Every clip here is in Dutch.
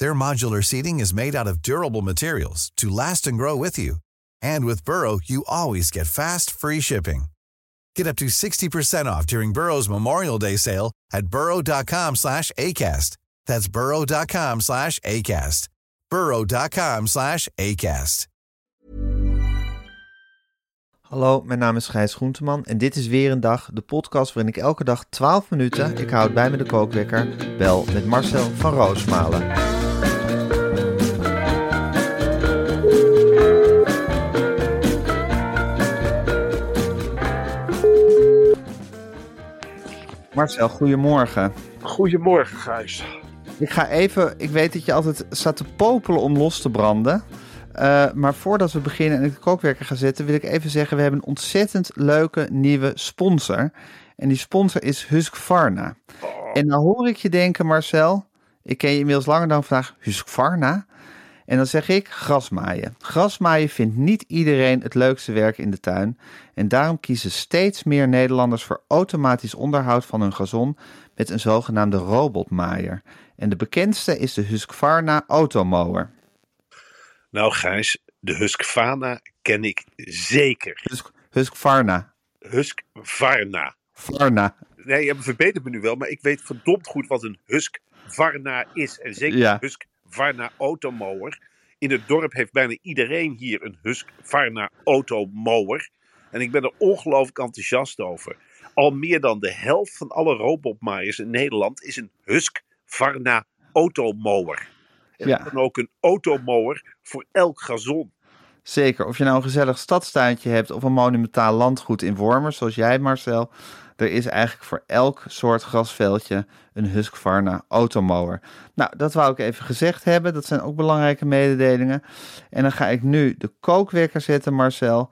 Their modular seating is made out of durable materials to last and grow with you. And with Burrow, you always get fast, free shipping. Get up to 60% off during Burrow's Memorial Day sale at burrow.com slash ACAST. That's burrow.com slash ACAST. burrow.com slash ACAST. Hallo, mijn naam is Gijs Groenteman en dit is weer een dag, de podcast waarin ik elke dag 12 minuten, ik houd bij me de kookwekker, bel met Marcel van Roosmalen. Marcel, goedemorgen. Goedemorgen, Gijs. Ik ga even, ik weet dat je altijd staat te popelen om los te branden. Uh, maar voordat we beginnen en ik de kookwerker ga zetten, wil ik even zeggen: we hebben een ontzettend leuke nieuwe sponsor. En die sponsor is Husqvarna. Oh. En dan hoor ik je denken, Marcel, ik ken je inmiddels langer dan vandaag, Husqvarna. En dan zeg ik grasmaaien. Grasmaaien vindt niet iedereen het leukste werk in de tuin. En daarom kiezen steeds meer Nederlanders voor automatisch onderhoud van hun gazon met een zogenaamde robotmaaier. En de bekendste is de Husqvarna Automower. Nou Gijs, de Husqvarna ken ik zeker. Husk, Husqvarna. Husqvarna. Varna. Nee, je verbetert me nu wel, maar ik weet verdomd goed wat een Husqvarna is. En zeker ja. Husqvarna Automower. In het dorp heeft bijna iedereen hier een Husqvarna Automower. En ik ben er ongelooflijk enthousiast over. Al meer dan de helft van alle robotmaaiers in Nederland is een Husqvarna Automower. En ja. dan ook een automower voor elk gazon. Zeker. Of je nou een gezellig stadstuintje hebt of een monumentaal landgoed in Wormers, zoals jij Marcel. Er is eigenlijk voor elk soort grasveldje een Husqvarna automower. Nou, dat wou ik even gezegd hebben. Dat zijn ook belangrijke mededelingen. En dan ga ik nu de kookwekker zetten, Marcel.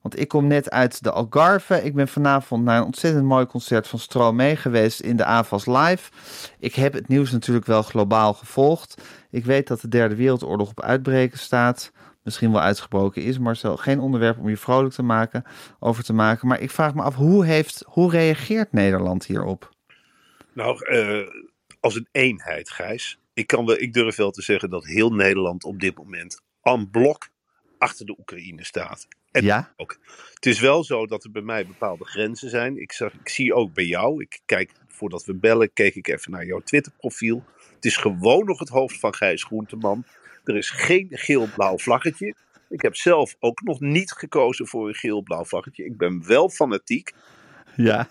Want ik kom net uit de Algarve. Ik ben vanavond naar een ontzettend mooi concert van Stromae geweest in de AVAS Live. Ik heb het nieuws natuurlijk wel globaal gevolgd. Ik weet dat de Derde Wereldoorlog op uitbreken staat. Misschien wel uitgebroken is, Marcel. Geen onderwerp om je vrolijk te maken, over te maken. Maar ik vraag me af, hoe, heeft, hoe reageert Nederland hierop? Nou, uh, als een eenheid, Gijs. Ik, kan wel, ik durf wel te zeggen dat heel Nederland op dit moment aan blok achter de Oekraïne staat. En ja? Ook. Het is wel zo dat er bij mij bepaalde grenzen zijn. Ik, zag, ik zie ook bij jou, ik kijk voordat we bellen, keek ik even naar jouw Twitter-profiel. Het is gewoon nog het hoofd van Gijs Groenteman. Er is geen geel-blauw vlaggetje. Ik heb zelf ook nog niet gekozen voor een geel-blauw vlaggetje. Ik ben wel fanatiek. Ja.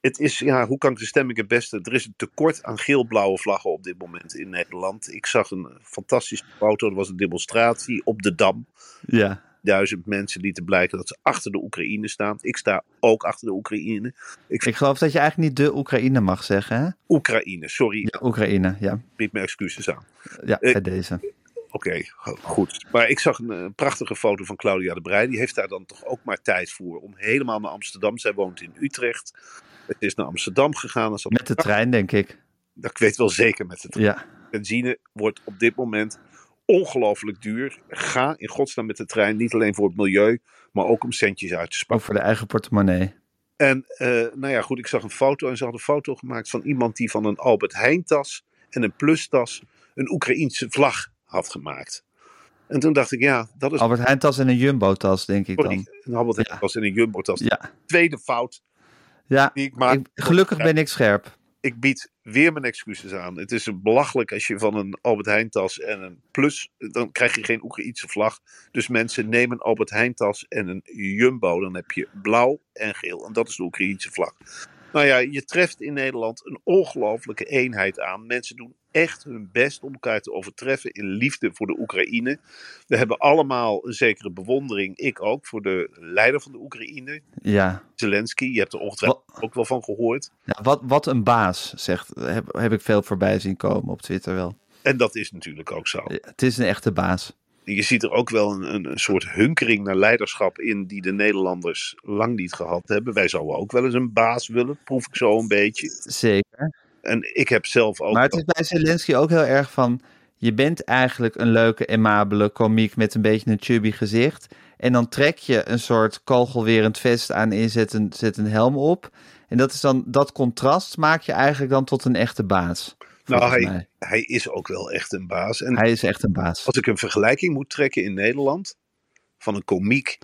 Het is, ja, hoe kan ik de stemming het beste? Er is een tekort aan geel-blauwe vlaggen op dit moment in Nederland. Ik zag een fantastische foto. Er was een demonstratie op de Dam. Ja duizend mensen lieten blijken dat ze achter de Oekraïne staan. Ik sta ook achter de Oekraïne. Ik, ik geloof dat je eigenlijk niet de Oekraïne mag zeggen, hè? Oekraïne, sorry. Ja, Oekraïne, ja. Bied me excuses aan. Ja, bij uh, deze. Oké, goed. Maar ik zag een, een, eh, prachtige foto van Claudia de Breij. Die heeft daar dan toch ook maar tijd voor om helemaal naar Amsterdam. Zij woont in Utrecht. Het is naar Amsterdam gegaan. Met de trein, denk ik. Dat ik weet wel zeker met de trein. Ja. Benzine wordt op dit moment ongelooflijk duur. Ga in godsnaam met de trein, niet alleen voor het milieu, maar ook om centjes uit te sparen. Ook voor de eigen portemonnee. En uh, nou ja, goed, ik zag een foto en ze hadden een foto gemaakt van iemand die van een Albert Heijn tas en een plustas een Oekraïense vlag had gemaakt. En toen dacht ik, ja, dat is... Albert Heijn tas en een Jumbo tas, denk ik Sorry, dan. Een Albert Heijn tas en een Jumbo tas. Ja. Tweede fout ja, die ik maak. gelukkig ben ik scherp ik bied weer mijn excuses aan. Het is belachelijk als je van een Albert Heijn tas en een plus, dan krijg je geen Oekraïense vlag. Dus mensen nemen een Albert Heijn tas en een Jumbo, dan heb je blauw en geel. En dat is de Oekraïense vlag. Nou ja, je treft in Nederland een ongelofelijke eenheid aan. Mensen doen echt hun best om elkaar te overtreffen in liefde voor de Oekraïne. We hebben allemaal een zekere bewondering, ik ook, voor de leider van de Oekraïne. Ja. Zelensky, je hebt er ongetwijfeld ook wel van gehoord. Ja, wat, wat een baas, zegt, heb, heb ik veel voorbij zien komen op Twitter wel. En dat is natuurlijk ook zo. het is een echte baas. je ziet er ook wel een, een, een soort hunkering naar leiderschap in die de Nederlanders lang niet gehad hebben. Wij zouden ook wel eens een baas willen, proef ik zo een beetje. Zeker. En ik heb zelf ook. Maar het is bij Zelensky ook heel erg van. Je bent eigenlijk een leuke, aimabele komiek met een beetje een chubby gezicht. En dan trek je een soort kogelwerend vest aan en je zet een, zet een helm op. En dat is dan dat contrast maak je eigenlijk dan tot een echte baas. nou, hij, mij. hij is ook wel echt een baas. En Hij is echt een baas. als ik een vergelijking moet trekken in Nederland van een komiek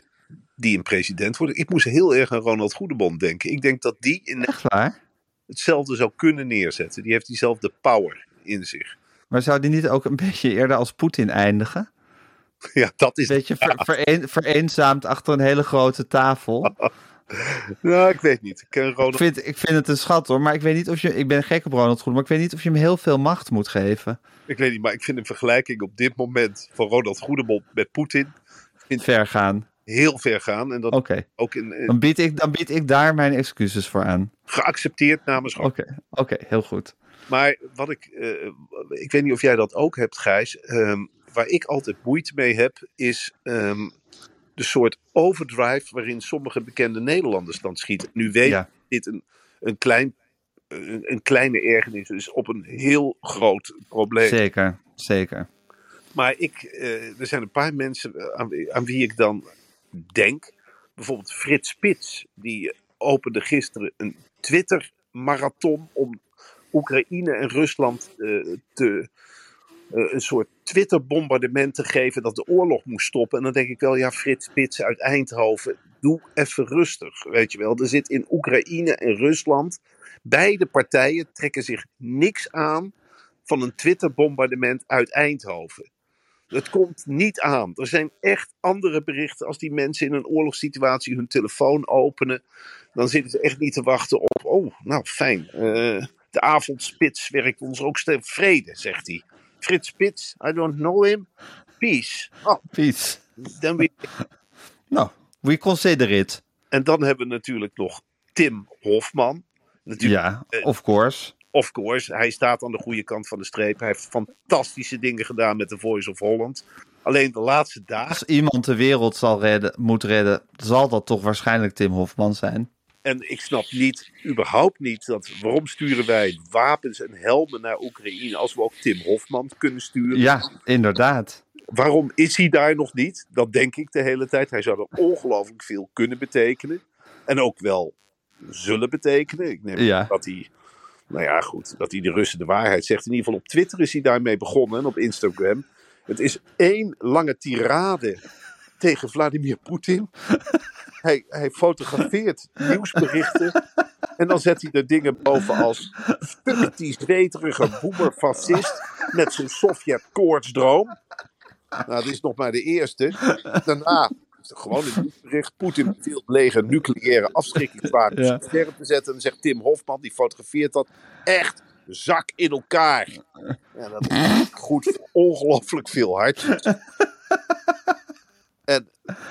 die een president wordt. Ik moest heel erg aan Ronald Goedemond denken. Ik denk dat die in Echt waar? Hetzelfde zou kunnen neerzetten. Die heeft diezelfde power in zich. Maar zou die niet ook een beetje eerder als Poetin eindigen? Ja, dat is. Een beetje ver, vereen- vereenzaamd achter een hele grote tafel. Nou, ik weet niet. Ik ken Ik Ronald. vind, ik vind het een schat hoor, maar ik weet niet of je. Ik ben gek op Ronald Goedemond, maar ik weet niet of je hem heel veel macht moet geven. Ik weet niet, maar ik vind een vergelijking op dit moment van Ronald Goedemond met Poetin Ver gaan. Heel ver gaan. En dat ook in, in- Dan, bied ik, dan bied ik daar mijn excuses voor aan. geaccepteerd namens Oké, oké, heel goed. Maar wat ik, eh, ik weet niet of jij dat ook hebt, Gijs. ehm, waar ik altijd moeite mee heb, is ehm, de soort overdrive waarin sommige bekende Nederlanders dan schieten. Nu weet Ja. dit een, een, klein, een, een kleine ergernis is op een heel groot probleem. Zeker, zeker. Maar ik, eh, er zijn een paar mensen aan, aan wie ik dan denk. Bijvoorbeeld Frits Spits, die opende gisteren een Twitter-marathon om Oekraïne en Rusland eh, te, eh, een soort Twitter-bombardement te geven dat de oorlog moest stoppen. En dan denk ik wel, ja, Frits Spits uit Eindhoven, doe even rustig. Weet je wel, er zit in Oekraïne en Rusland. Beide partijen trekken zich niks aan van een Twitter-bombardement uit Eindhoven. Het komt niet aan. Er zijn echt andere berichten als die mensen in een oorlogssituatie hun telefoon openen. Dan zitten ze echt niet te wachten op. Oh, nou fijn. eh, de avondspits werkt ons ook steeds vrede, zegt hij. Frits Spits, I don't know him. Peace. Oh, Peace. dan we... Nou, we consider it. En dan hebben we natuurlijk nog Tim Hofman. Natuurlijk, Ja, of course. Of course, hij staat aan de goede kant van de streep. Hij heeft fantastische dingen gedaan met The Voice of Holland. Alleen de laatste dagen. Als iemand de wereld zal redden, moet redden, zal dat toch waarschijnlijk Tim Hofman zijn. En ik snap niet, überhaupt niet, dat waarom sturen wij wapens en helmen naar Oekraïne als we ook Tim Hofman kunnen sturen? Ja, inderdaad. Waarom is hij daar nog niet? Dat denk ik de hele tijd. Hij zou er ongelooflijk veel kunnen betekenen. En ook wel zullen betekenen. Ik neem Ja. dat hij, nou ja, goed, dat hij de Russen de waarheid zegt. In ieder geval op Twitter is hij daarmee begonnen en op Instagram. Het is één lange tirade tegen Vladimir Poetin. Hij, hij fotografeert nieuwsberichten. En dan zet hij er dingen boven als. Fuck die zweterige boemerfascist. Met zijn Sovjet-koortsdroom. Nou, dit is nog maar de eerste. Daarna. Gewoon een nieuwsbericht. Poetin beveelt leger nucleaire afschrikkingswapens Ja. scherp te zetten. En zegt Tim Hofman, die fotografeert dat. Echt zak in elkaar. Ja, dat is goed voor ongelooflijk veel hartjes. En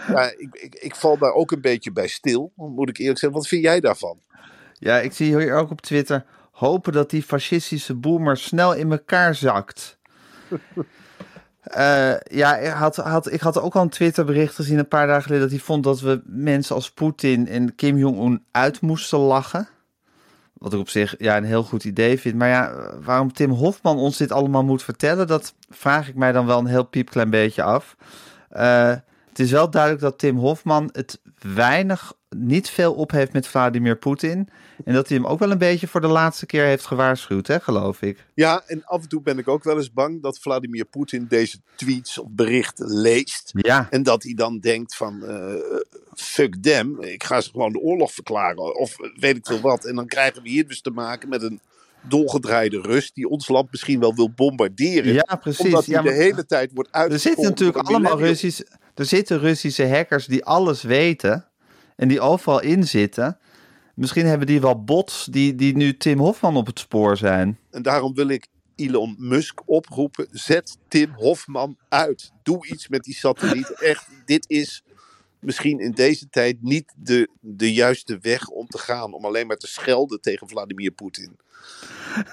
ja, ik, ik, ik val daar ook een beetje bij stil, moet ik eerlijk zeggen. Wat vind jij daarvan? Ja, ik zie hier ook op Twitter hopen dat die fascistische boomer snel in elkaar zakt. Eh, ja, ik had, ik had ook al een Twitterbericht gezien een paar dagen geleden dat hij vond dat we mensen als Poetin en Kim Jong-un uit moesten lachen. Wat ik op zich ja, een heel goed idee vind. Maar ja, waarom Tim Hofman ons dit allemaal moet vertellen, dat vraag ik mij dan wel een heel piepklein beetje af. Eh, het is wel duidelijk dat Tim Hofman het weinig, niet veel op heeft met Vladimir Poetin. En dat hij hem ook wel een beetje voor de laatste keer heeft gewaarschuwd, hè, geloof ik. Ja, en af en toe ben ik ook wel eens bang dat Vladimir Poetin deze tweets of berichten leest. Ja, En dat hij dan denkt van, eh, fuck them, ik ga ze gewoon de oorlog verklaren. Of weet ik veel wat. En dan krijgen we hier dus te maken met een dolgedraaide Rus die ons land misschien wel wil bombarderen. ja precies. Omdat hij Ja, de hele tijd wordt er uitgevoerd. zitten natuurlijk allemaal Russisch, er zitten Russische hackers die alles weten en die overal in zitten. Misschien hebben die wel bots die, die nu Tim Hofman op het spoor zijn. En daarom wil ik Elon Musk oproepen. Zet Tim Hofman uit. Doe iets met die satelliet. Echt, dit is misschien in deze tijd niet de, de juiste weg om te gaan. Om alleen maar te schelden tegen Vladimir Poetin.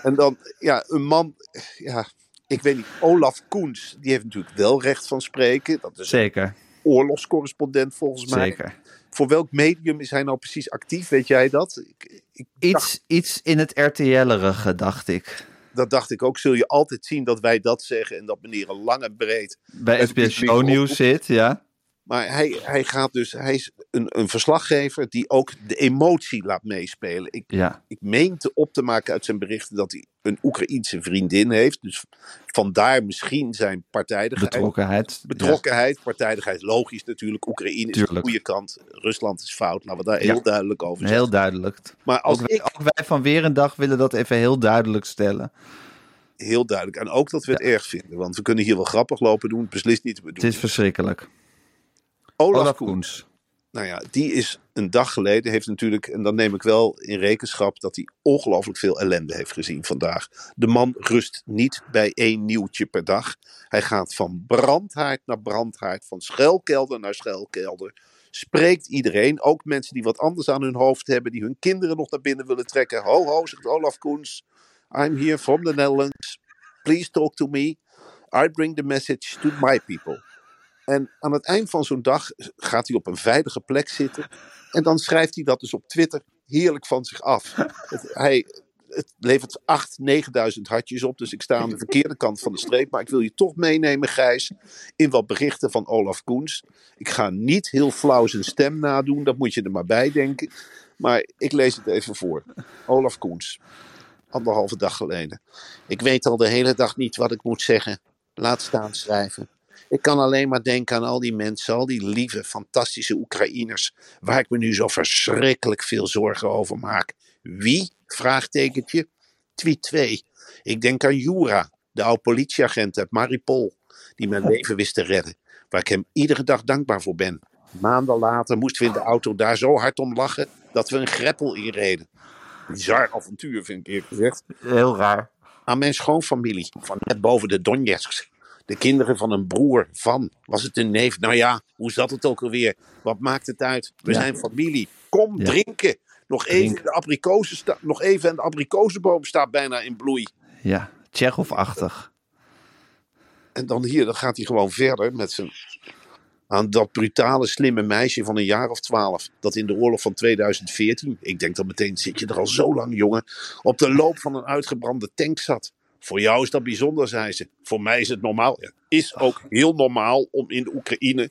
En dan, ja, een man. Ja, ik weet niet, Olaf Koens, die heeft natuurlijk wel recht van spreken. Dat is Zeker, oorlogscorrespondent volgens mij. zeker. Voor welk medium is hij nou precies actief? Weet jij dat? Ik, ik dacht, Iets, iets in het RTL-erige, dacht ik. dat dacht ik ook. Zul je altijd zien dat wij dat zeggen en dat meneer een lang en breed. Bij SBS Show News zit, ja. Maar hij, hij gaat dus, hij is een, een verslaggever die ook de emotie laat meespelen. Ik, Ja, ik meente op te maken uit zijn berichten dat hij een Oekraïense vriendin heeft. Dus vandaar misschien zijn partijdigheid. betrokkenheid. Betrokkenheid, partijdigheid, logisch natuurlijk. Oekraïne is de goede kant, Rusland is fout. Laten we daar Ja. heel duidelijk over zijn. heel duidelijk. Maar als Ook wij, ik, ook wij van Weer een Dag willen dat even heel duidelijk stellen. heel duidelijk, en ook dat we het erg vinden, want we kunnen hier wel grappig lopen doen, beslist niet te Het bedoelen. is verschrikkelijk. Olaf, Olaf Koen, Koens. Nou ja, die is een dag geleden, heeft natuurlijk, en dan neem ik wel in rekenschap, dat hij ongelooflijk veel ellende heeft gezien vandaag. De man rust niet bij één nieuwtje per dag. Hij gaat van brandhaard naar brandhaard, van schuilkelder naar schuilkelder. Spreekt iedereen, ook mensen die wat anders aan hun hoofd hebben, die hun kinderen nog naar binnen willen trekken. Ho, ho, zegt Olaf Koens. I'm here from the Netherlands. Please talk to me. I bring the message to my people. En aan het eind van zo'n dag gaat hij op een veilige plek zitten. En dan schrijft hij dat dus op Twitter heerlijk van zich af. Het, hij, het levert 8.000, 9.000 hartjes op. Dus ik sta aan de verkeerde kant van de streep. Maar ik wil je toch meenemen, Gijs, in wat berichten van Olaf Koens. Ik ga niet heel flauw zijn stem nadoen. Dat moet je er maar bij denken. Maar ik lees het even voor. Olaf Koens. Anderhalve dag geleden. Ik weet al de hele dag niet wat ik moet zeggen. Laat staan schrijven. Ik kan alleen maar denken aan al die mensen, al die lieve, fantastische Oekraïners, waar ik me nu zo verschrikkelijk veel zorgen over maak. Wie? Vraagtekentje. Tweet 2. Ik denk aan Jura, de oude politieagent uit Maripol, die mijn leven wist te redden, waar ik hem iedere dag dankbaar voor ben. Maanden later moesten we in de auto daar zo hard om lachen dat we een greppel inreden. Bizar avontuur, vind ik eerlijk gezegd Heel raar. aan mijn schoonfamilie van net boven de Donetsk. De kinderen van een broer van, was het een neef? Nou ja, hoe zat het ook alweer? Wat maakt het uit? We Ja. zijn familie. Kom, Ja. drinken. Nog even, de abrikozen sta- nog even en de abrikozenboom staat bijna in bloei. Ja, Tsjechov-achtig. En dan hier, dan gaat hij gewoon verder met zijn... Aan dat brutale, slimme meisje van een jaar of twaalf. Dat in de oorlog van 2014, ik denk dan meteen, zit je er al zo lang, jongen. Op de loop van een uitgebrande tank zat. Voor jou is dat bijzonder, zei ze. Voor mij is het normaal. Ja, is ook heel normaal om in de Oekraïne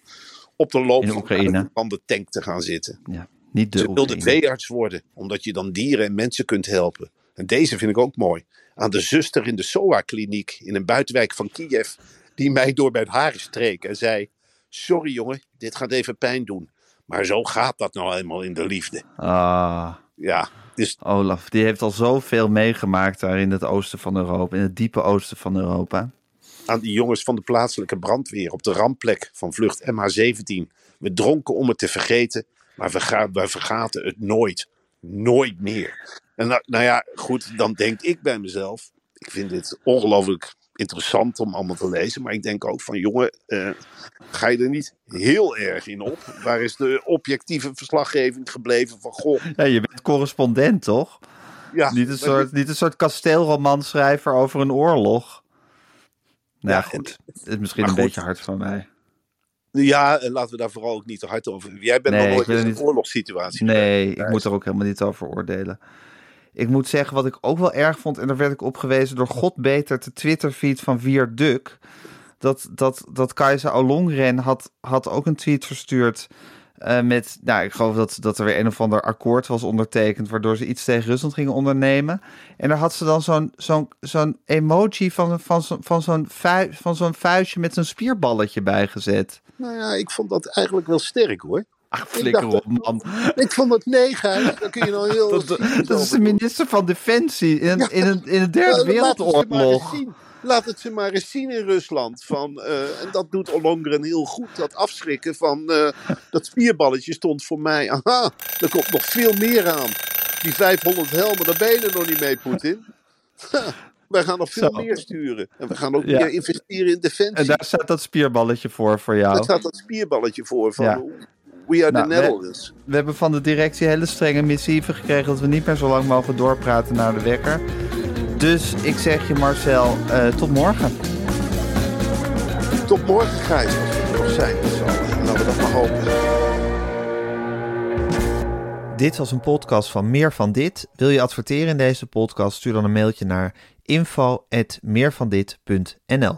op de loop de van Oekraïne. uitgebrande tank te gaan zitten. Ja, niet de Ze wilde veearts worden, omdat je dan dieren en mensen kunt helpen. En deze vind ik ook mooi. Aan de zuster in de SOA-kliniek in een buitenwijk van Kiev, die mij door mijn haren streek en zei: Sorry jongen, dit gaat even pijn doen. Maar zo gaat dat nou eenmaal in de liefde. Ah, Ja, dus Olaf, die heeft al zoveel meegemaakt daar in het oosten van Europa. In het diepe oosten van Europa. aan die jongens van de plaatselijke brandweer op de rampplek van vlucht MH17. We dronken om het te vergeten, maar we, we vergaten het nooit. Nooit meer. En nou, nou ja, goed, dan denk ik bij mezelf. Ik vind dit ongelooflijk interessant om allemaal te lezen. Maar ik denk ook van, jongen, eh, ga je er niet heel erg in op? Waar is de objectieve verslaggeving gebleven van, goh, Ja, je bent correspondent, toch? ja, Niet een soort, niet een soort kasteelromanschrijver over een oorlog. Nou ja, goed. Het is misschien een goed. beetje hard van mij. Ja, en laten we daar vooral ook niet te hard over. Jij bent Nee, nog nooit in een niet- oorlogssituatie. Nee, ik moet er ook helemaal niet over oordelen. Ik moet zeggen, wat ik ook wel erg vond, en daar werd ik op gewezen door God beter, de Twitterfeed van Vier Duk. Dat, dat, dat Kajsa Ollongren had, had ook een tweet verstuurd. eh, met, nou, ik geloof dat, dat er weer een of ander akkoord was ondertekend. waardoor ze iets tegen Rusland gingen ondernemen. En daar had ze dan zo'n zo'n zo'n emoji van, van, van zo'n van zo'n vuistje met zo'n spierballetje bijgezet. Nou ja, ik vond dat eigenlijk wel sterk hoor. Ach, flikker op, man. Ik vond nee, Gijs. Dan kun je nou heel... Dat, dat is de minister van Defensie in, in, een, in de derde Ja, laat het ze maar eens wereldoorlog. zien. Laat het ze maar eens zien in Rusland. Van, eh, en dat doet Ollongren heel goed. Dat afschrikken van eh, dat spierballetje stond voor mij. Aha, er komt nog veel meer aan. Die 500 helmen, daar ben je er nog niet mee, Poetin. Wij gaan nog veel Zo. meer sturen. En we gaan ook Ja. meer investeren in defensie. En daar staat dat spierballetje voor, voor Daar jou. staat dat spierballetje voor. Van, Ja. We are Nou, the we- Netherlands. We hebben van de directie hele strenge missieven gekregen dat we niet meer zo lang mogen doorpraten naar de wekker. Dus ik zeg je Marcel, eh, tot morgen. Tot morgen, Gijs, als we er nog zijn. Laten we dat maar hopen. Dit was een podcast van Meer van Dit. Wil je adverteren in deze podcast? Stuur dan een mailtje naar info.meervandit.nl